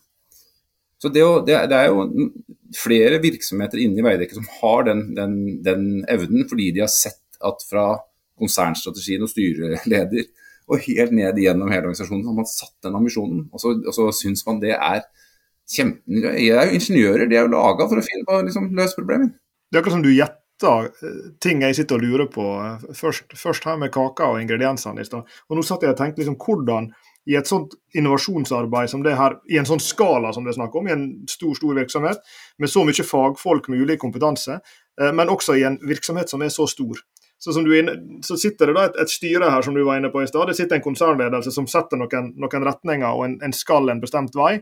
Så det, det, det er jo flere virksomheter inne i Veidekke som har den, den, den evnen, fordi de har sett at fra konsernstrategien og styreleder og helt ned gjennom hele organisasjonen. har man satt den ambisjonen, og så, og så syns man det er kjempe... Jeg er jo ingeniører, de er jo laga for å finne på liksom, løse problemer. Det er akkurat som du gjetter eh, ting jeg sitter og lurer på. Først, først her med kaka og ingrediensene i stad. Og nå satt jeg og tenkte liksom hvordan i et sånt innovasjonsarbeid som det her, i en sånn skala som det er snakk om, i en stor stor virksomhet med så mye fagfolk med ulik kompetanse, eh, men også i en virksomhet som er så stor. Så, inne, så, sitter det da et, et, styre her som du var inne på i stad. Det sitter en konsernledelse som setter noen, noen retninger og en, en, skal en bestemt vei.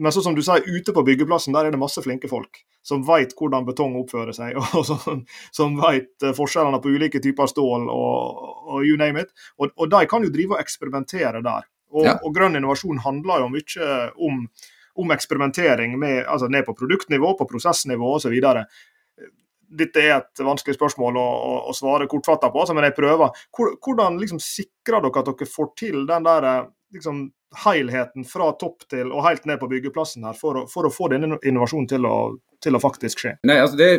Men så som du sier, ute på byggeplassen der er det masse flinke folk som vet hvordan betong oppfører seg, (laughs) og som, som vet eh, forskjellene på ulike typer stål og, og you name it. Og, og, de kan jo drive og eksperimentere der. Og, ja. og grønn innovasjon handler jo mye om, om eksperimentering med, altså ned på produktnivå, på prosessnivå osv dette er et vanskelig spørsmål å, å, svare kortfatta på, altså, men jeg prøver. Hvordan liksom, sikrer dere at dere får til den der liksom, helheten fra topp til og helt ned på byggeplassen her, for å, for å få denne innovasjonen til å, til å, faktisk skje? Nei, altså det,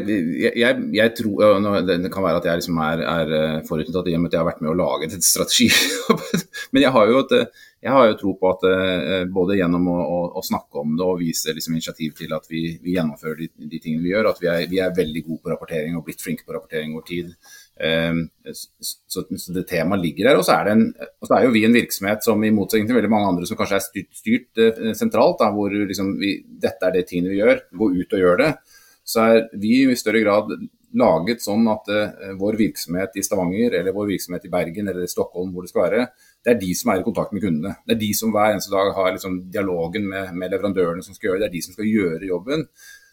jeg, jeg tror, Det kan være at jeg liksom er, er eh, forutinntatt i og med at jeg har vært med å lage et strategi. (laughs) Men jeg har jo et jeg har jo tro på at eh, både gjennom å, å, å, snakke om det og vise liksom, initiativ til at vi, vi gjennomfører de, de, tingene vi gjør, at vi er, vi er, veldig gode på rapportering og blitt flinke på rapportering over tid. Um, så, det temaet ligger der. Og så, en, og så er jo vi en virksomhet som i motsetning til veldig mange andre som kanskje er styrt, styrt uh, sentralt, da, hvor liksom vi, dette er det tingene vi gjør, gå ut og gjør det, så er vi i større grad laget sånn at uh, vår virksomhet i Stavanger eller vår virksomhet i Bergen eller Stockholm, hvor det skal være, det er de som er i kontakt med kundene. Det er de som hver eneste dag har liksom dialogen med, med, leverandørene som skal gjøre det. Det er de som skal gjøre jobben.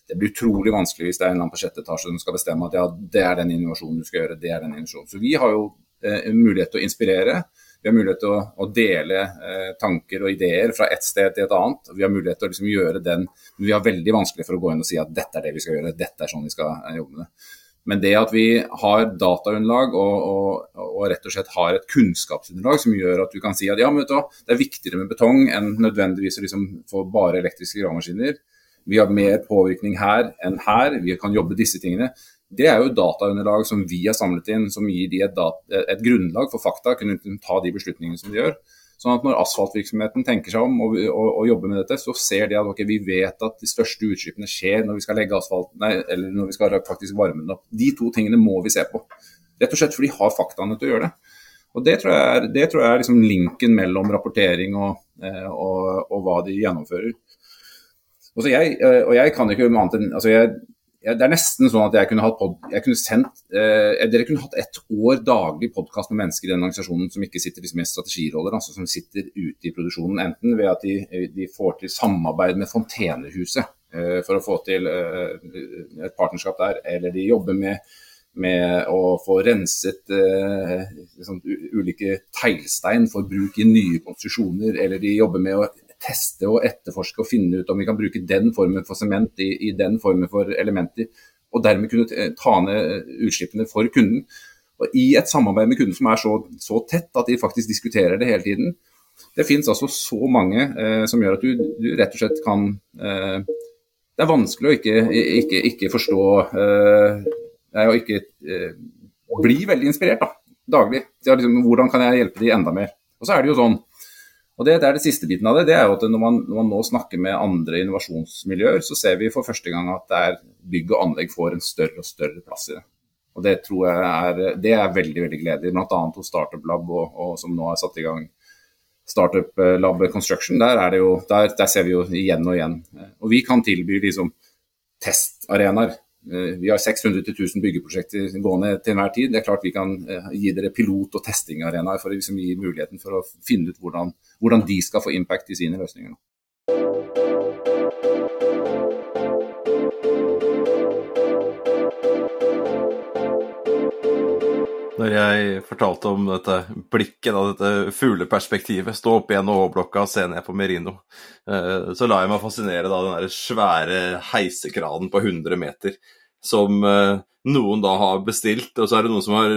Det blir utrolig vanskelig hvis det er en eller annen på sjette etasje som skal bestemme at ja, det er den innovasjonen du skal gjøre. det er den innovasjonen. Så vi har jo eh, mulighet til å inspirere. Vi har mulighet til å, å dele eh, tanker og ideer fra ett sted til et annet. Vi har mulighet til å liksom gjøre den, men vi har veldig vanskelig for å gå inn og si at dette er det vi skal gjøre, dette er sånn vi skal eh, jobbe med det. Men det at vi har dataunderlag og, og, og, rett og slett har et kunnskapsunderlag som gjør at du kan si at ja, men vet du, det er viktigere med betong enn nødvendigvis å liksom få bare elektriske gravemaskiner. Vi har mer påvirkning her enn her, vi kan jobbe disse tingene. Det er jo dataunderlag som vi har samlet inn, som gir de et, et grunnlag for fakta, kunne ta de beslutningene som de gjør. Sånn at Når asfaltvirksomheten tenker seg om og, og, og, jobber med dette, så ser de at okay, vi vet at de største utslippene skjer når vi skal legge asfalt, nei, eller når vi skal faktisk varme den opp. De to tingene må vi se på. Rett og slett fordi de har faktaene til å gjøre det. Og Det tror jeg er, tror jeg er liksom linken mellom rapportering og, og, og, hva de gjennomfører. Jeg, eh, og jeg kan ikke annet enn altså jeg, jeg, det er nesten sånn at jeg kunne hatt pod, kunne sendt, eh, Dere kunne hatt ett år daglig podkast med mennesker i den organisasjonen som ikke sitter liksom i strategiroller, altså som sitter ute i produksjonen. Enten ved at de, de får til samarbeid med Fontenehuset eh, for å få til eh, et partnerskap der, eller de jobber med, med å få renset eh, liksom, ulike teglstein for bruk i nye konstruksjoner, eller de jobber med å teste og etterforske og finne ut om vi kan bruke den formen for sement i, i den formen for elementer, og dermed kunne ta ned utslippene for kunden. Og I et samarbeid med kunden som er så, så tett at de faktisk diskuterer det hele tiden. Det finnes altså så mange eh, som gjør at du, du, rett og slett kan eh, Det er vanskelig å ikke, ikke, ikke forstå eh, og ikke eh, bli veldig inspirert da, daglig. Liksom, hvordan kan jeg hjelpe de enda mer? Og så er det jo sånn og det, det, er det siste biten av det. det er jo at når man, når man, nå snakker med andre innovasjonsmiljøer, så ser vi for første gang at er, bygg og anlegg får en større og større plass i det. Og Det tror jeg er, det er veldig veldig gledelig, bl.a. hos Startup Lab, og, og, som nå er satt i gang Startup Lab Construction. Der, jo, der, der, ser vi jo igjen og igjen. Og vi kan tilby liksom testarenaer Eh, vi har 600-1000 byggeprosjekter gående til enhver tid. Det er klart vi kan eh, gi dere pilot- og testingarenaer for å liksom gi muligheten for å finne ut hvordan, hvordan, de skal få impact i sine løsninger. Når jeg fortalte om dette blikket, da, dette fugleperspektivet, stå oppe i NHH-blokka og se ned på Merino, eh, så la jeg meg fascinere av den svære heisekranen på 100 meter som eh, noen da har bestilt, og så er det noen som har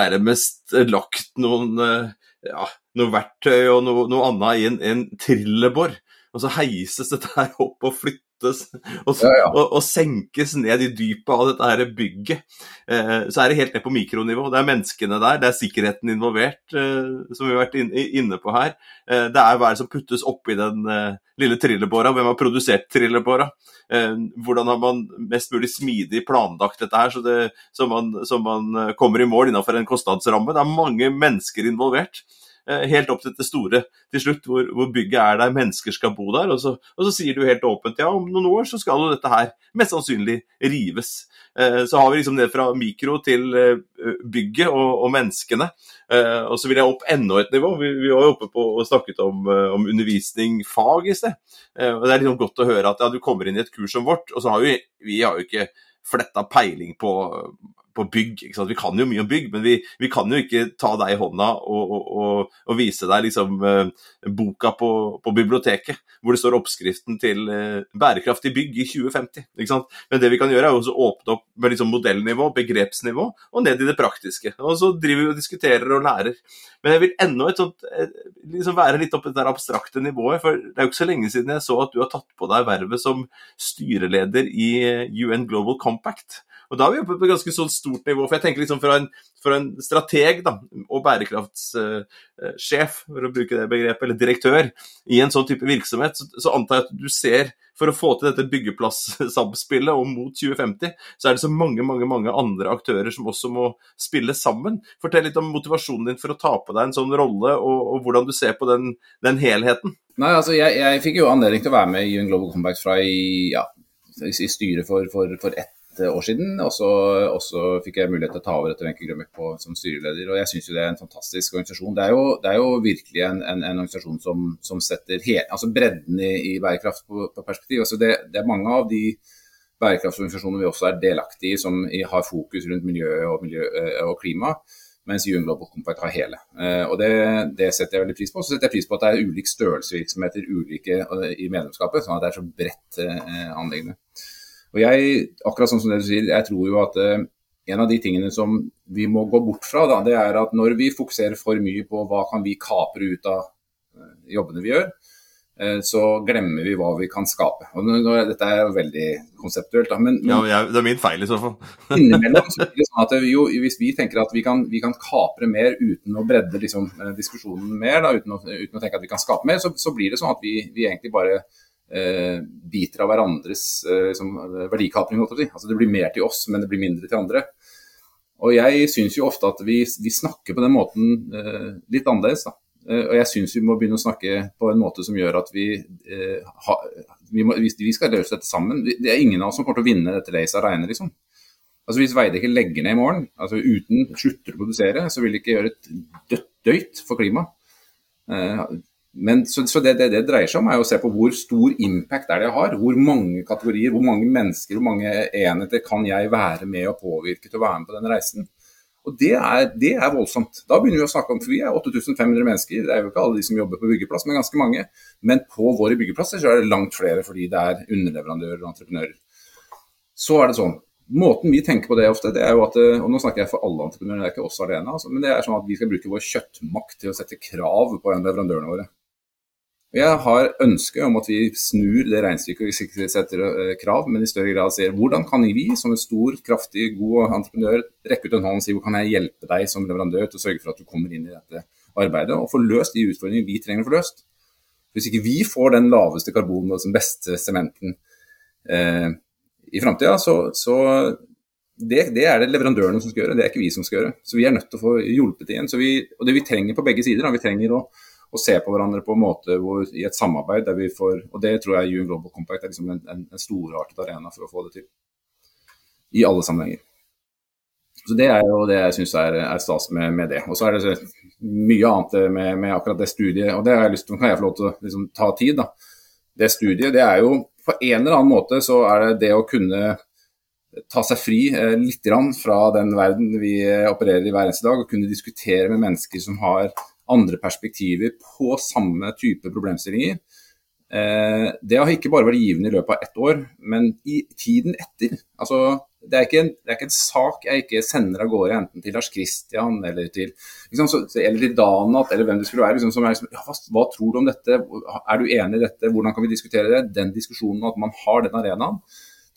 nærmest lagt noen, eh, ja, noe verktøy og noe, noe annet i en, en trillebår. Og så heises dette her opp og flyttes og, Ja, ja. og, og senkes ned i dypet av dette her bygget. Eh, så er det helt ned på mikronivå. Det er menneskene der, det er sikkerheten involvert, eh, som vi har vært inn, inne på her. Eh, det er hva som puttes oppi den eh, lille trillebåra, hvem har produsert trillebåra? Eh, hvordan har man mest mulig smidig planlagt dette her, så, det, så, man, så man eh, kommer i mål innenfor en kostnadsramme? Det er mange mennesker involvert. Eh, helt opp til det store til slutt, hvor, hvor bygget er der, mennesker skal bo der. Og så, og så sier du helt åpent ja, om noen år så skal jo dette her mest sannsynlig rives. Eh, Så har vi liksom det fra mikro til eh, bygget og, og menneskene. Og så vil jeg opp enda et nivå. Vi, vi var jo oppe på og snakket om, om undervisning, fag i sted. Og det er liksom godt å høre at ja, du kommer inn i et kurs som vårt, og så har vi, vi har jo ikke fletta peiling på, på bygg. Vi kan jo mye om bygg, men vi, vi kan jo ikke ta deg i hånda og, og, og, og vise deg liksom eh, boka på, på biblioteket, hvor det står oppskriften til eh, bærekraftig bygg i 2050. Ikke sant? Men det vi kan gjøre, er å åpne opp med liksom modellnivå, begrepsnivå, og ned i det praktiske. Og så driver vi og diskuterer og lærer. Men jeg vil ennå eh, liksom være litt oppe i det abstrakte nivået, for det er jo ikke så lenge siden jeg så at du har tatt på deg vervet som styreleder i UN Global Compact. Og da er vi oppe på et ganske sånn stort nivå. For jeg tenker liksom fra en, fra en strateg da, og bærekraftssjef, for å bruke det begrepet, eller direktør, i en sånn type virksomhet, så, så antar jeg at du ser for å få til dette byggeplass-samspillet og mot 2050, så er det så mange mange, mange andre aktører som også må spille sammen. Fortell litt om motivasjonen din for å ta på deg en sånn rolle, og, og hvordan du ser på den, den helheten. Nei, altså jeg, jeg fikk jo anledning til å være med i UN Global Compact fra i, ja, i styret for, for, for ett år siden. Og så, fikk jeg mulighet til å ta over etter Wenche Grønbæk på- som styreleder. Og jeg syns jo det er en fantastisk organisasjon. Det er jo, det er jo virkelig en, en, en organisasjon som, som setter hele, altså bredden i, i bærekraft på, på perspektiv. Altså det, det er mange av de bærekraftsorganisasjonene vi også er delaktige i, som har fokus rundt miljø og, miljø, eh, og klima. Mens UN Global Compact har hele. Eh, og det, det setter jeg veldig pris på. Så setter jeg pris på at det er ulik størrelse virksomheter ulike eh, i medlemskapet, sånn at det er så bredt eh, anliggende. Og jeg, akkurat sånn som det du sier, jeg tror jo at eh, en av de tingene som vi må gå bort fra, da, det er at når vi fokuserer for mye på hva kan vi kapre ut av eh, jobbene vi gjør, eh, så glemmer vi hva vi kan skape. Og dette er jo veldig konseptuelt, da, men, men Ja, jeg, det er min feil i så fall. (laughs) innimellom så blir det sånn at jo, hvis vi tenker at vi kan, vi kan kapre mer uten å bredde liksom, diskusjonen mer, da, uten, å, uten å tenke at vi kan skape mer, så, så blir det sånn at vi, vi egentlig bare biter av hverandres eh, liksom, verdikapring. Altså, det blir mer til oss, men det blir mindre til andre. Og jeg syns jo ofte at vi, vi snakker på den måten eh, litt annerledes. da. Eh, og jeg syns vi må begynne å snakke på en måte som gjør at vi, eh, ha, vi, må, vi, skal løse dette sammen. Det er ingen av oss som kommer til å vinne dette racet alene, liksom. Altså Hvis Veidekke legger ned i morgen, altså uten slutter å produsere, så vil det ikke gjøre et døyt for klimaet. Men så, så det, det det dreier seg om, er å se på hvor stor impact er det jeg har. Hvor mange kategorier, hvor mange mennesker, hvor mange enheter kan jeg være med og påvirke til å være med på den reisen. Og det er, det er voldsomt. Da begynner vi å snakke om for vi er 8500 mennesker. Det er jo ikke alle de som jobber på byggeplass, men ganske mange. Men på våre byggeplasser så er det langt flere fordi det er underleverandører og entreprenører. Så er det sånn. Måten vi tenker på det ofte, det er jo at eh, og nå snakker jeg for alle entreprenører, det er ikke oss alene, altså, men det er sånn at vi skal bruke vår kjøttmakt til å sette krav på leverandørene våre. Jeg har ønske om at vi snur det regnestykket vi ikke setter eh, krav, men i større grad sier hvordan kan vi som en stor, kraftig, god entreprenør rekke ut en hånd og si hvor kan jeg hjelpe deg som leverandør til å sørge for at du kommer inn i dette arbeidet og får løst de utfordringene vi trenger å få løst. Hvis ikke vi får den laveste karbonen og den beste sementen eh, i framtida, så, så det, det er det leverandørene som skal gjøre, det er ikke vi som skal gjøre. Så vi er nødt til å få hjulpet igjen. Vi, og det vi trenger på begge sider, da, vi trenger å, å se på hverandre på en måte hvor, i et samarbeid der vi får Og det tror jeg UN Global Compact er liksom en, en, en storartet arena for å få det til. I alle sammenhenger. Så Det er jo det jeg syns er, er stas med, med det. Og så er det mye annet med, med akkurat det studiet. og det har jeg lyst til, kan jeg få lov til å liksom, ta tid. da. Det studiet, det er jo på en eller annen måte så er det det å kunne ta seg fri eh, litt fra den verden vi opererer i hver eneste dag, og kunne diskutere med mennesker som har andre perspektiver på samme type problemstillinger. Eh, det har ikke bare vært givende i løpet av ett år, men i tiden etter. Altså, det, er en, det er ikke en sak jeg ikke sender av gårde enten til Lars Kristian eller til, liksom, så, eller til Danat eller hvem det skulle være. Liksom, som er liksom, ja, hva, hva, tror du om dette, er du enig i dette, hvordan kan vi diskutere det? Den diskusjonen, at man har den arenaen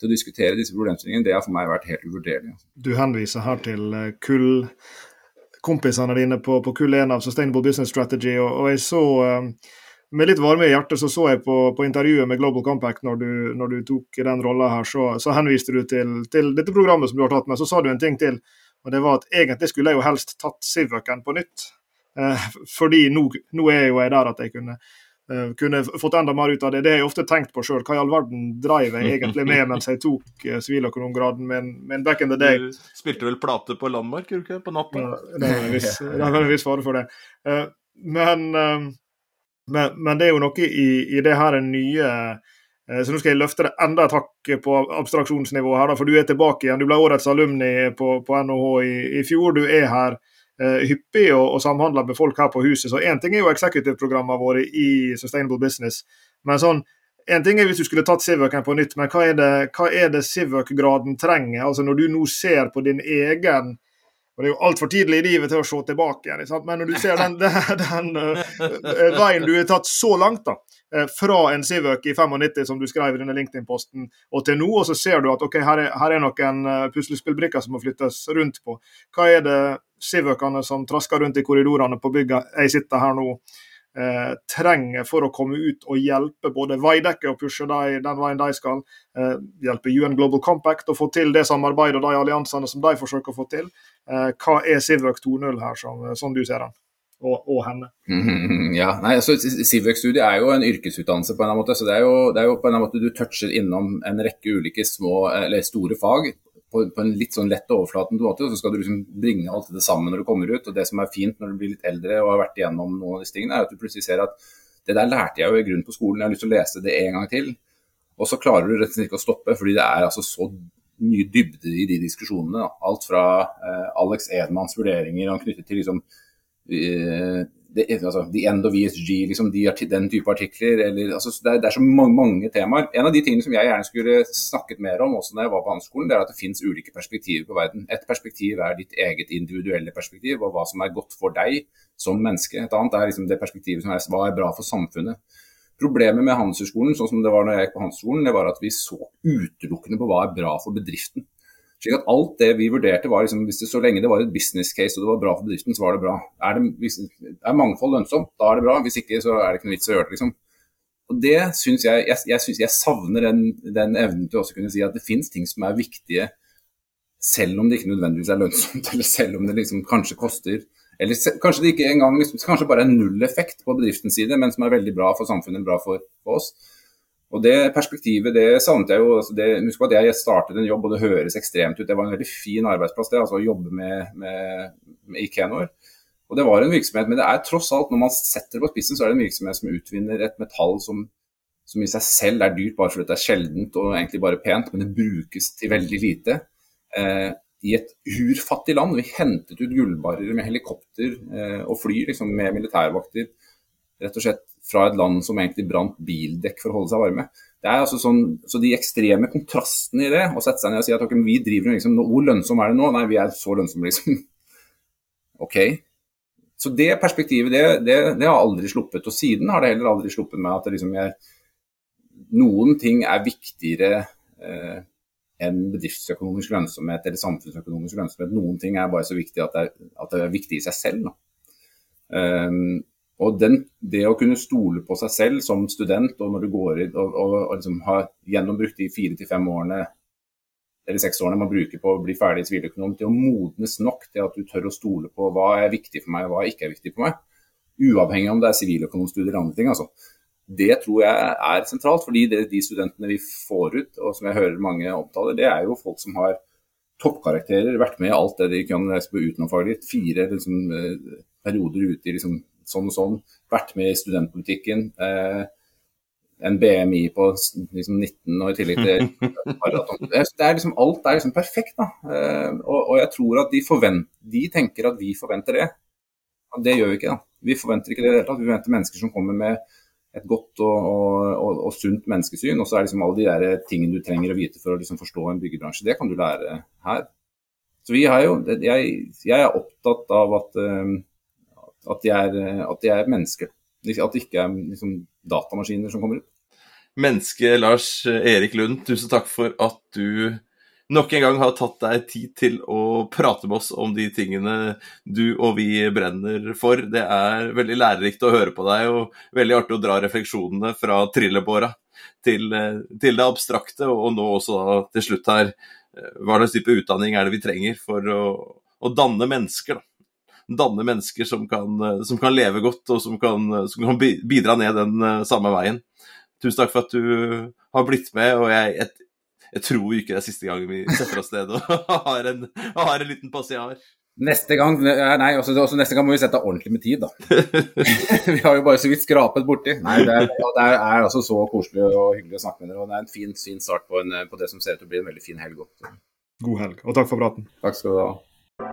til å diskutere disse problemstillingene, det har for meg vært helt uvurderlig. Du henviser her til eh, kull kompisene dine på, på kull 1 av Sustainable Business Strategy, og, og jeg så um, med litt varme i hjertet så så jeg på, på intervjuet med Global Compact når du, når du tok den rolla her, så, så, henviste du til, til, dette programmet som du har tatt med. Så sa du en ting til, og det var at egentlig skulle jeg jo helst tatt Sivøken på nytt. Eh, fordi nå, nå, er jo jeg der at jeg kunne kunne fått enda mer ut av det. Det har jeg ofte tenkt på sjøl. Hva i all verden dreiv jeg egentlig med mens jeg tok uh, siviløkonomgraden min, min back in the day? Du spilte vel plate på Landmark, gjorde du ikke? På natta? Det er en viss, viss fare for det. Uh, men, men, men, det er jo noe i, i det her nye så nå skal jeg løfte det enda et hakk på abstraksjonsnivå her, for du er tilbake igjen. Du ble årets alumni på, på NHH i, i fjor. Du er her Eh, hyppig og, og samhandler med folk her på huset. Så Én ting er jo executive-programmene våre i Sustainable Business. Men sånn, en ting er hvis du skulle tatt Sivøken på nytt, men hva er det, hva det Civuc-graden trenger? Altså Når du nå ser på din egen og Det er jo altfor tidlig i livet til å se tilbake igjen, men når du ser den, (laughs) den, den uh, veien du har tatt så langt, da, fra en Sivøk i 95, som du skrev i denne LinkedIn-posten, og til nå, og så ser du at ok, her er, her er noen puslespillbrikker som må flyttes rundt på. Hva er det Civicene som trasker rundt i korridorene på bygget jeg sitter her nå, eh, trenger for å komme ut og hjelpe både Veidekke og pushe de, den veien de skal. Eh, hjelpe UN Global Compact å få til det samarbeidet og de alliansene som de forsøker å få til. Eh, hva er Sivøk 2.0 her, som, sånn du ser den? Og, og henne. Mm, (laughs) ja, nei, altså Civic-studiet er jo en yrkesutdannelse på en eller annen måte. så det er, jo, det er jo på en måte Du toucher innom en rekke ulike små eller store fag på, på, en litt sånn lett overflaten måte. Så skal du liksom bringe alt det sammen når du kommer ut. og Det som er fint når du blir litt eldre og har vært igjennom noen av disse tingene, er at du plutselig ser at det der lærte jeg jo i grunnen på skolen, jeg har lyst til å lese det en gang til. Og så klarer du rett og slett ikke å stoppe, fordi det er altså så mye dybde i de diskusjonene. Alt fra eh, Alex Edmans vurderinger han knyttet til liksom, eh, det, altså, The End of ESG, liksom, de, den type artikler. Eller, altså, det, er, det, er, så mange, mange, temaer. En av de tingene som jeg gjerne skulle snakket mer om også når jeg var på handelsskolen, det er at det finnes ulike perspektiver på verden. Et perspektiv er ditt eget individuelle perspektiv, og hva som er godt for deg som menneske. Et annet er liksom det perspektivet som er hva er bra for samfunnet. Problemet med Handelshøyskolen, sånn som det var når jeg gikk på Handelshøyskolen, det var at vi så utelukkende på hva er bra for bedriften. Slik at alt det vi vurderte var liksom, det Så lenge det var et business case og det var bra for bedriften, så var det bra. Er, det, hvis, er mangfold lønnsomt, da er det bra. Hvis ikke, så er det ikke noe vits å gjøre det. liksom. Og det synes Jeg jeg, jeg, synes jeg savner den, den, evnen til å kunne si at det finnes ting som er viktige selv om det ikke nødvendigvis er lønnsomt, (laughs) eller selv om det liksom kanskje koster Eller se, kanskje det ikke engang liksom, kanskje bare er null effekt på bedriftens side, men som er veldig bra for samfunnet, bra for, for oss. Og Det perspektivet det savnet jeg jo. Altså det, husk på at jeg startet en jobb, og det høres ekstremt ut. Det var en veldig fin arbeidsplass, det, altså å jobbe med, med, med Ikenor. Og det var en virksomhet, Men det er tross alt, når man setter det på spissen, så er det en virksomhet som utvinner et metall som, som i seg selv er dyrt bare fordi det er sjeldent og egentlig bare pent, men det brukes til veldig lite. Eh, I et urfattig land. Vi hentet ut gullbarrer med helikopter eh, og fly liksom, med militærvakter rett og slett fra et land som egentlig brant bildekk for å holde seg varme. Det er altså sånn, så De ekstreme kontrastene i det, å sette seg ned og si at okay, vi driver liksom, hvor lønnsom er det nå? Nei, vi er så lønnsomme, liksom. (laughs) OK. Så det perspektivet, det, det, det, har aldri sluppet. Og siden har det heller aldri sluppet meg at det liksom er, noen ting er viktigere eh, enn bedriftsøkonomisk lønnsomhet eller samfunnsøkonomisk lønnsomhet. Noen ting er bare så viktig at det er, at det er viktig i seg selv. Um, og den, Det å kunne stole på seg selv som student, og når du går inn og, og, og liksom har gjennombrukt de fire til fem årene eller seks årene man bruker på å bli ferdig siviløkonom, til å modnes nok til at du tør å stole på hva er viktig for meg, og hva ikke er viktig for meg. Uavhengig om det er siviløkonomstudier eller andre ting. altså. Det tror jeg er sentralt, fordi det, de studentene vi får ut, og som jeg hører mange omtaler, det er jo folk som har toppkarakterer, vært med i alt det de kan lese på utenomfaglig. Fire liksom, eh, perioder ute i liksom, sånn og sånn, vært med i studentpolitikken. Eh, en BMI på liksom 19 og i tillegg til (laughs) Det er liksom, Alt er liksom perfekt. da. Eh, og, og jeg tror at de, forvent, de tenker at vi forventer det. Det gjør vi ikke. da. Vi forventer ikke det i det hele tatt. Vi forventer mennesker som kommer med et godt og, og, og, sunt menneskesyn. Og så er liksom alle de der tingene du trenger å vite for å liksom forstå en byggebransje. Det kan du lære her. Så vi har jo, jeg, jeg er opptatt av at, eh, at, de er, at de er mennesker. At det ikke er liksom, datamaskiner som kommer ut. Menneske Lars Erik Lund, tusen takk for at du nok en gang har tatt deg tid til å prate med oss om de tingene du og vi brenner for. Det er veldig lærerikt å høre på deg, og veldig artig å dra refleksjonene fra trillebåra til, til, det abstrakte, og nå også til slutt her hva slags type utdanning er det vi trenger for å, å danne mennesker. da danne mennesker som kan, som kan, leve godt, og som kan, som kan, bidra ned den samme veien. Tusen takk for at du har blitt med, og jeg, jeg, jeg tror ikke det er siste gang vi setter oss ned og (laughs) har en, har en liten passiar. Neste gang nei, også, også neste gang må vi sette ordentlig med tid, da. (laughs) vi har jo bare så vidt skrapet borti. Nei, det er, det er altså så koselig og hyggelig å snakke med dere. og Det er en fin, fin start på, en, på, det som ser ut til å bli en veldig fin helg. Også. God helg, og takk for praten. Takk skal du ha.